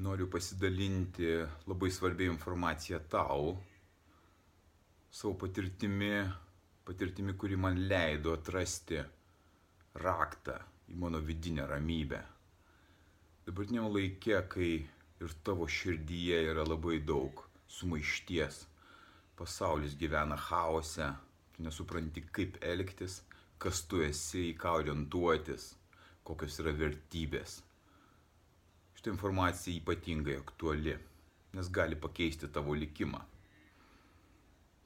noriu pasidalinti labai svarbią informaciją tau, savo patirtimi, patirtimi, kuri man leido atrasti raktą į mano vidinę ramybę. Dabartiniam laikė, kai ir tavo širdyje yra labai daug sumaišties, pasaulis gyvena chaose, tu nesupranti, kaip elgtis, kas tu esi, į ką orientuotis, kokios yra vertybės Šitą informacija ypatingai aktuali, nes gali pakeisti tavo likimą.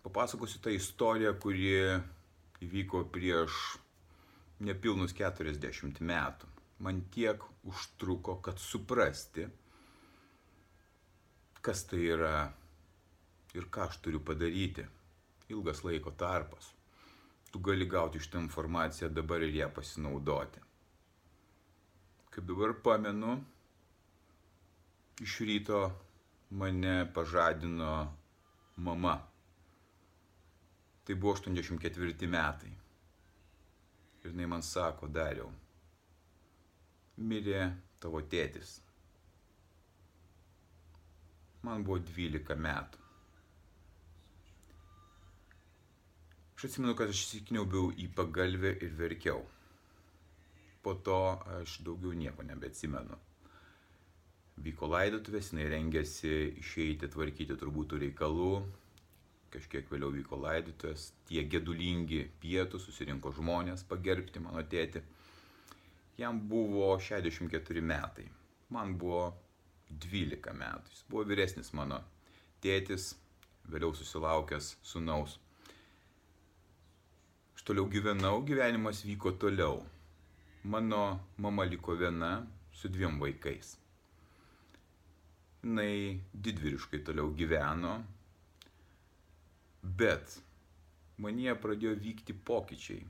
Papasakosiu tą istoriją, kuri įvyko prieš nepilnus 40 metų. Man tiek užtruko, kad suprasti, kas tai yra ir ką aš turiu padaryti. Ilgas laiko tarpas. Tu gali gauti šitą informaciją dabar ir ją pasinaudoti. Kaip dabar pamenu, iš ryto mane pažadino mama. Tai buvo 84 metai. Ir jinai man sako, dariau, mirė tavo tėtis. Man buvo 12 metų. Aš atsimenu, kad aš įsikniaubiau į pagalbę ir verkiau. Po to aš daugiau nieko nebeatsimenu vyko laidotuvės, jinai rengėsi išeiti tvarkyti turbūt tų reikalų. Kažkiek vėliau vyko laidotuvės, tie gedulingi pietų susirinko žmonės pagerbti mano tėtį. Jam buvo 64 metai, man buvo 12 metų. Jis buvo vyresnis mano tėtis, vėliau susilaukęs sunaus. Aš toliau gyvenau, gyvenimas vyko toliau. Mano mama liko viena su dviem vaikais jinai didvyriškai toliau gyveno, bet manyje pradėjo vykti pokyčiai.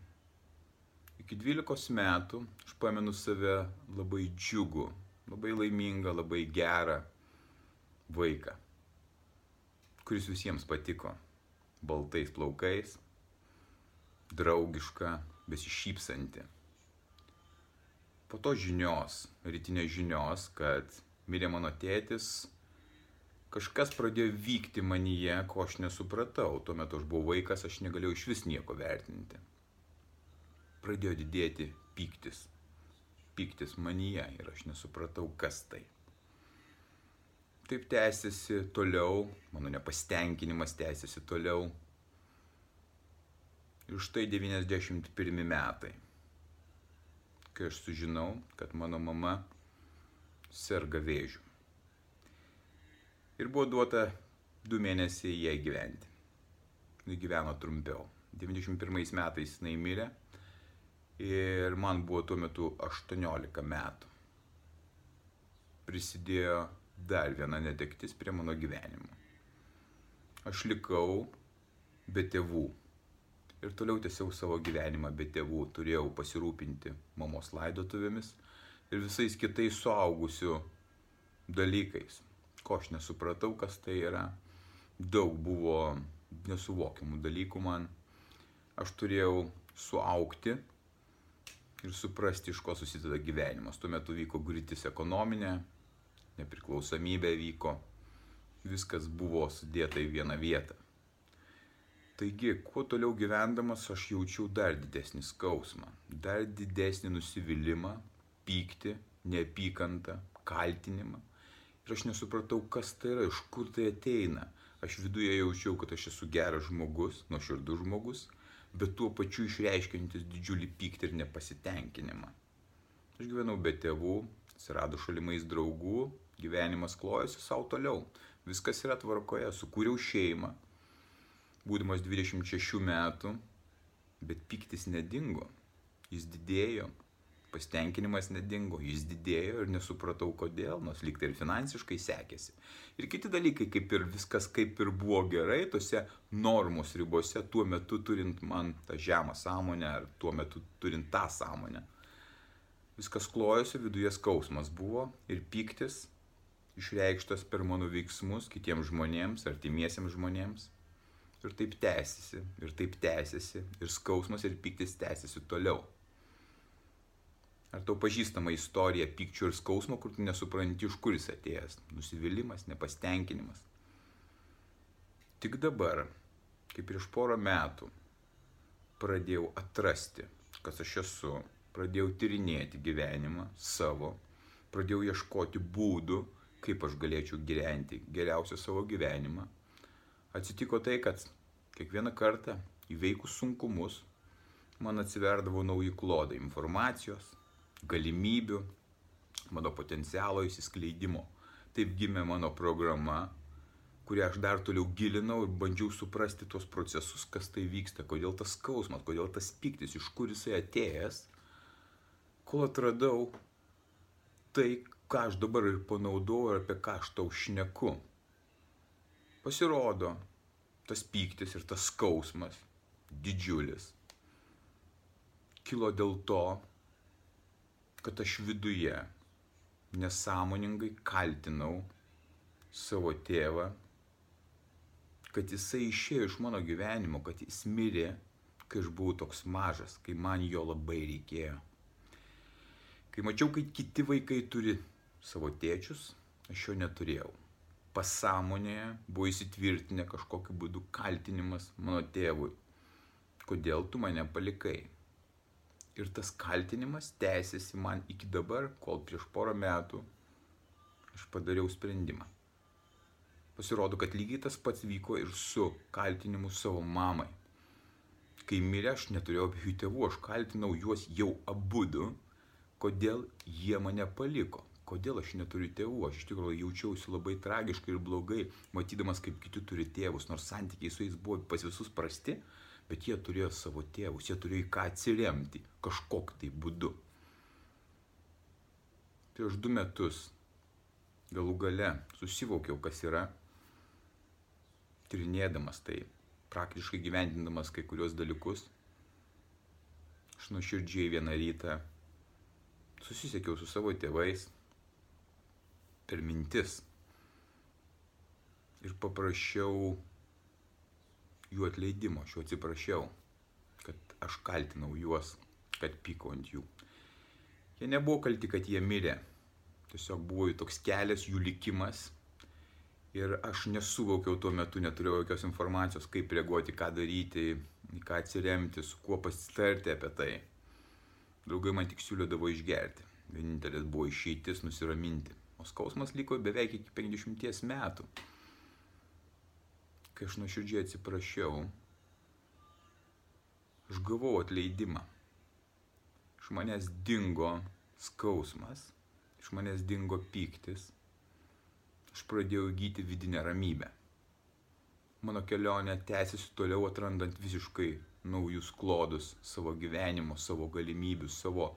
Iki 12 metų aš pamenu save labai džiugu, labai laimingą, labai gerą vaiką, kuris visiems patiko. Baltais plaukais, draugiška, besišypsanti. Po to žinios, rytinės žinios, kad mirė mano tėtis, kažkas pradėjo vykti manyje, ko aš nesupratau. Tuo metu aš buvau vaikas, aš negalėjau iš vis nieko vertinti. Pradėjo didėti pyktis. Pyktis manyje ir aš nesupratau, kas tai. Taip tęsiasi toliau, mano nepastenkinimas tęsiasi toliau. Ir štai 91 metai, kai aš sužinau, kad mano mama serga vėžiu. Ir buvo duota du mėnesiai jai gyventi. Jis gyveno trumpiau. 91 metais jinai mirė ir man buvo tuo metu 18 metų. Prisidėjo dar viena netektis prie mano gyvenimo. Aš likau be tėvų ir toliau tiesiau savo gyvenimą be tėvų. Turėjau pasirūpinti mamos laidotuvėmis ir visais kitais suaugusių dalykais, ko aš nesupratau, kas tai yra. Daug buvo nesuvokiamų dalykų man. Aš turėjau suaukti ir suprasti, iš ko susideda gyvenimas. Tuo metu vyko gritis ekonominė, nepriklausomybė vyko, viskas buvo sudėta į vieną vietą. Taigi, kuo toliau gyvendamas aš jaučiau dar didesnį skausmą, dar didesnį nusivylimą, pyktį, neapykantą, kaltinimą. Ir aš nesupratau, kas tai yra, iš kur tai ateina. Aš viduje jaučiau, kad aš esu geras žmogus, nuoširdus žmogus, bet tuo pačiu išreiškintis didžiulį pyktį ir nepasitenkinimą. Aš gyvenau be tėvų, atsirado šalimais draugų, gyvenimas klojasi savo toliau. Viskas yra tvarkoje, sukūriau šeimą, būdamas 26 metų, bet piktis nedingo, jis didėjo, pasitenkinimas nedingo, jis didėjo ir nesupratau kodėl, nors lyg tai ir finansiškai sekėsi. Ir kiti dalykai, kaip ir viskas kaip ir buvo gerai, tose normos ribose, tuo metu turint man tą žemą sąmonę ar tuo metu turint tą sąmonę. Viskas klojosi, viduje skausmas buvo ir piktis išreikštas per mano veiksmus kitiems žmonėms, artimiesiems žmonėms. Ir taip tęsiasi, ir taip tęsiasi, ir skausmas ir piktis tęsiasi toliau. Ar tau pažįstama istorija pykčio ir skausmo, kur tu nesupranti, iš kur jis atėjęs? Nusivylimas, nepastenkinimas. Tik dabar, kaip prieš porą metų, pradėjau atrasti, kas aš esu, pradėjau tyrinėti gyvenimą savo, pradėjau ieškoti būdų, kaip aš galėčiau gyventi geriausią savo gyvenimą. Atsitiko tai, kad kiekvieną kartą įveikus sunkumus man atsiverdavo nauji klodai informacijos, galimybių, mano potencialo įsiskleidimo. Taip gimė mano programa, kurią aš dar toliau gilinau ir bandžiau suprasti tuos procesus, kas tai vyksta, kodėl tas skausmas, kodėl tas piktis, iš kur jisai atėjęs, kol atradau tai, ką aš dabar ir panaudoju ir apie ką aš tau šneku. Pasirodo, tas piktis ir tas skausmas didžiulis kilo dėl to, kad aš viduje nesąmoningai kaltinau savo tėvą, kad jisai išėjo iš mano gyvenimo, kad jis mirė, kai aš buvau toks mažas, kai man jo labai reikėjo. Kai mačiau, kad kiti vaikai turi savo tėčius, aš jo neturėjau. Pasąmonėje buvo įsitvirtinę kažkokiu būdu kaltinimas mano tėvui. Kodėl tu mane palikai? Ir tas kaltinimas tęsiasi man iki dabar, kol prieš porą metų aš padariau sprendimą. Pasirodo, kad lygiai tas pats vyko ir su kaltinimu savo mamai. Kai mirė, aš neturėjau abiejų tėvų, aš kaltinau juos jau abudu, kodėl jie mane paliko, kodėl aš neturiu tėvų. Aš iš tikrųjų jaučiausi labai tragiškai ir blogai, matydamas, kaip kiti turi tėvus, nors santykiai su jais buvo pas visus prasti, bet jie turėjo savo tėvus, jie turėjo į ką atsiremti kažkokiu tai būdu. Prieš du metus galų gale susivokiau, kas yra, tyrinėdamas tai, praktiškai gyvendindamas kai kurios dalykus. Aš nuoširdžiai vieną rytą susisiekiau su savo tėvais per mintis ir paprašiau jų atleidimo, aš jų atsiprašiau, kad aš kaltinau juos, kad pyko ant jų. Jie nebuvo kalti, kad jie mirė. Tiesiog buvo jų toks kelias, jų likimas. Ir aš nesuvokiau tuo metu, neturėjau jokios informacijos, kaip reaguoti, ką daryti, į ką atsiremti, su kuo pasitarti apie tai. Draugai man tik siūlydavo išgerti. Vienintelis buvo išeitis nusiraminti. O skausmas liko beveik iki 50 metų kai aš nuoširdžiai atsiprašiau, aš gavau atleidimą. Iš manęs dingo skausmas, iš manęs dingo pyktis, aš pradėjau įgyti vidinę ramybę. Mano kelionė tęsiasi toliau atrandant visiškai naujus klodus savo gyvenimo, savo galimybių, savo,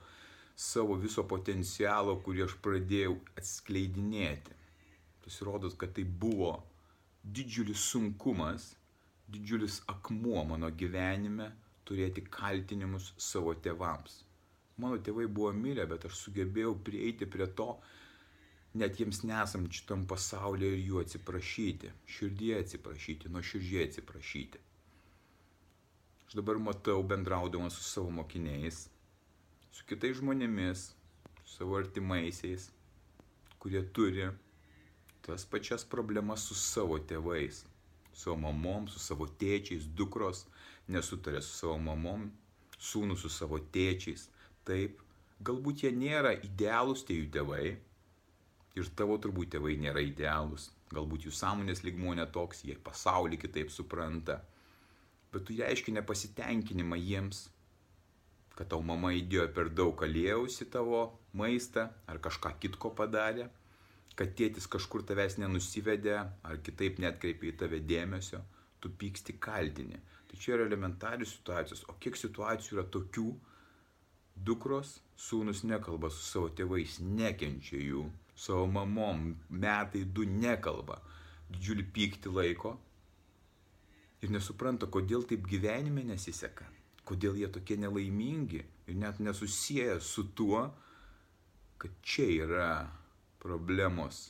savo viso potencialo, kurį aš pradėjau atskleidinėti. Pasirodo, kad tai buvo didžiulis sunkumas, didžiulis akmuo mano gyvenime turėti kaltinimus savo tėvams. Mano tėvai buvo mirę, bet aš sugebėjau prieiti prie to, net jiems nesam šitam pasaulyje ir jų atsiprašyti, širdie atsiprašyti, nuo širdžiai atsiprašyti. Aš dabar matau bendraudamas su savo mokiniais, su kitais žmonėmis, su savo artimaisiais, kurie turi tas pačias problemas su savo tėvais, su savo mamom, su savo tėčiais, dukros nesutarė su savo mamom, sūnų su savo tėčiais. Taip, galbūt jie nėra idealūs tie jų tėvai ir tavo turbūt tėvai nėra idealūs. Galbūt jų sąmonės lygmuo netoks, jie pasaulį kitaip supranta. Bet tu reiškia nepasitenkinimą jiems, kad tau mama įdėjo per daug aliejaus į tavo maistą ar kažką kitko padarė kad tėtis kažkur tavęs nenusivedė ar kitaip netkreipė į tave dėmesio, tu pyksti kaltini. Tai čia yra elementarius situacijos, o kiek situacijų yra tokių, Dukros, sūnus nekalba su savo tėvais, nekenčia jų, savo mamom metai du nekalba, didžiulį pyktį laiko ir nesupranta, kodėl taip gyvenime nesiseka, kodėl jie tokie nelaimingi ir net nesusiję su tuo, kad čia yra problemos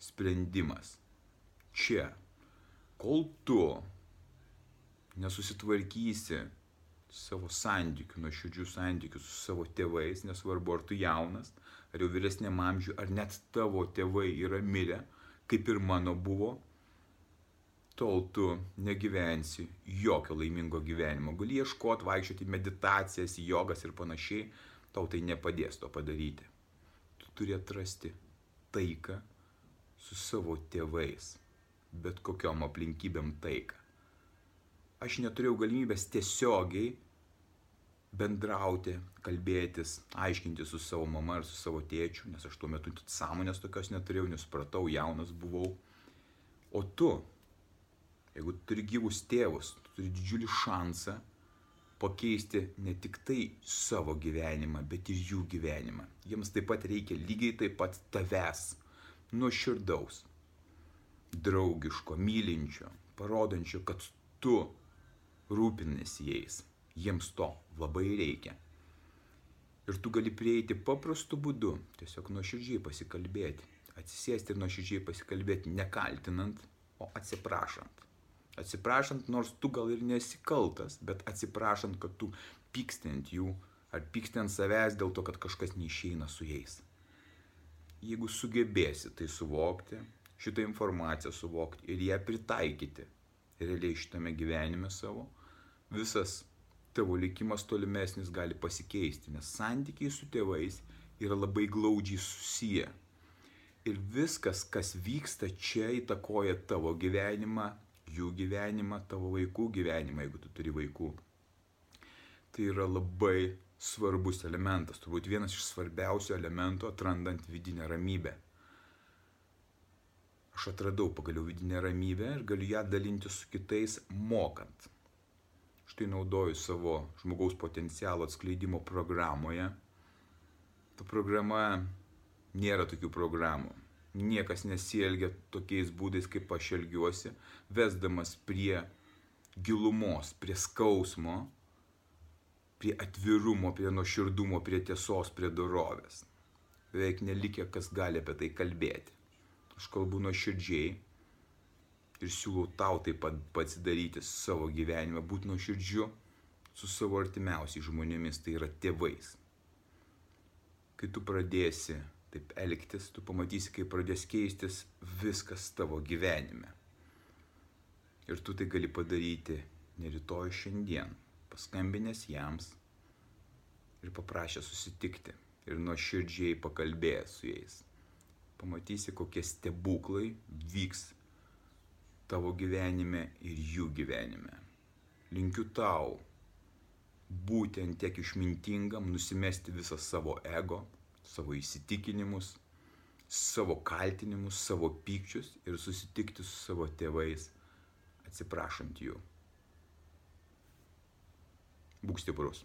sprendimas. Čia, kol tu nesusitvarkysi savo santykių, nuoširdžių santykių su savo tėvais, nesvarbu ar tu jaunas, ar jau vyresniam amžiui, ar net tavo tėvai yra mirę, kaip ir mano buvo, tol tu negyvensi jokio laimingo gyvenimo. Gali ieškoti, vaikščioti meditacijas, jogas ir panašiai, tau tai nepadės to padaryti. Tu turi atrasti taiką su savo tėvais, bet kokiom aplinkybėm taiką aš neturėjau galimybės tiesiogiai bendrauti, kalbėtis, aiškinti su savo mama ar su savo tėčiu, nes aš tuo metu sąmonės tokios neturėjau, nesupratau, jaunas buvau. O tu, jeigu turi gyvus tėvus, tu turi didžiulį šansą pakeisti ne tik tai savo gyvenimą, bet ir jų gyvenimą. Jiems taip pat reikia lygiai taip pat tavęs, nuoširdaus, draugiško, mylinčio, parodančio, kad tu rūpinasi jais. Jiems to labai reikia. Ir tu gali prieiti paprastu būdu, tiesiog nuoširdžiai pasikalbėti. Atsisėsti ir nuoširdžiai pasikalbėti, nekaltinant, o atsiprašant. Atsiprašant, nors tu gal ir nesikaltas, bet atsiprašant, kad tu pyksti ant jų ar pyksti ant savęs dėl to, kad kažkas neišeina su jais. Jeigu sugebėsi tai suvokti, šitą informaciją suvokti ir ją pritaikyti realiai šitame gyvenime savo, visas tavo likimas tolimesnis gali pasikeisti, nes santykiai su tėvais yra labai glaudžiai susiję. Ir viskas, kas vyksta čia, įtakoja tavo gyvenimą, jų gyvenimą, tavo vaikų gyvenimą, jeigu tu turi vaikų. Tai yra labai svarbus elementas, turbūt vienas iš svarbiausių elementų atrandant vidinę ramybę. Aš atradau pagaliau vidinę ramybę ir galiu ją dalinti su kitais mokant štai naudoju savo žmogaus potencialo atskleidimo programoje. Ta programa nėra tokių programų. Niekas nesielgia tokiais būdais, kaip aš elgiuosi, vesdamas prie gilumos, prie skausmo, prie atvirumo, prie nuoširdumo, prie tiesos, prie dorovės. Beveik nelikė, kas gali apie tai kalbėti. Aš kalbu nuoširdžiai, ir siūlau tau taip pat pasidaryti savo gyvenimą, būti nuoširdžiu su savo artimiausiais žmonėmis, tai yra tėvais. Kai tu pradėsi taip elgtis, tu pamatysi, kaip pradės keistis viskas tavo gyvenime. Ir tu tai gali padaryti ne rytoj šiandien, paskambinės jiems ir paprašę susitikti ir nuoširdžiai pakalbėjęs su jais. Pamatysi, kokie stebuklai vyks tavo gyvenime ir jų gyvenime. Linkiu tau būti ant tiek išmintingam, nusimesti visą savo ego, savo įsitikinimus, savo kaltinimus, savo pykčius ir susitikti su savo tėvais, atsiprašant jų. Būk stiprus.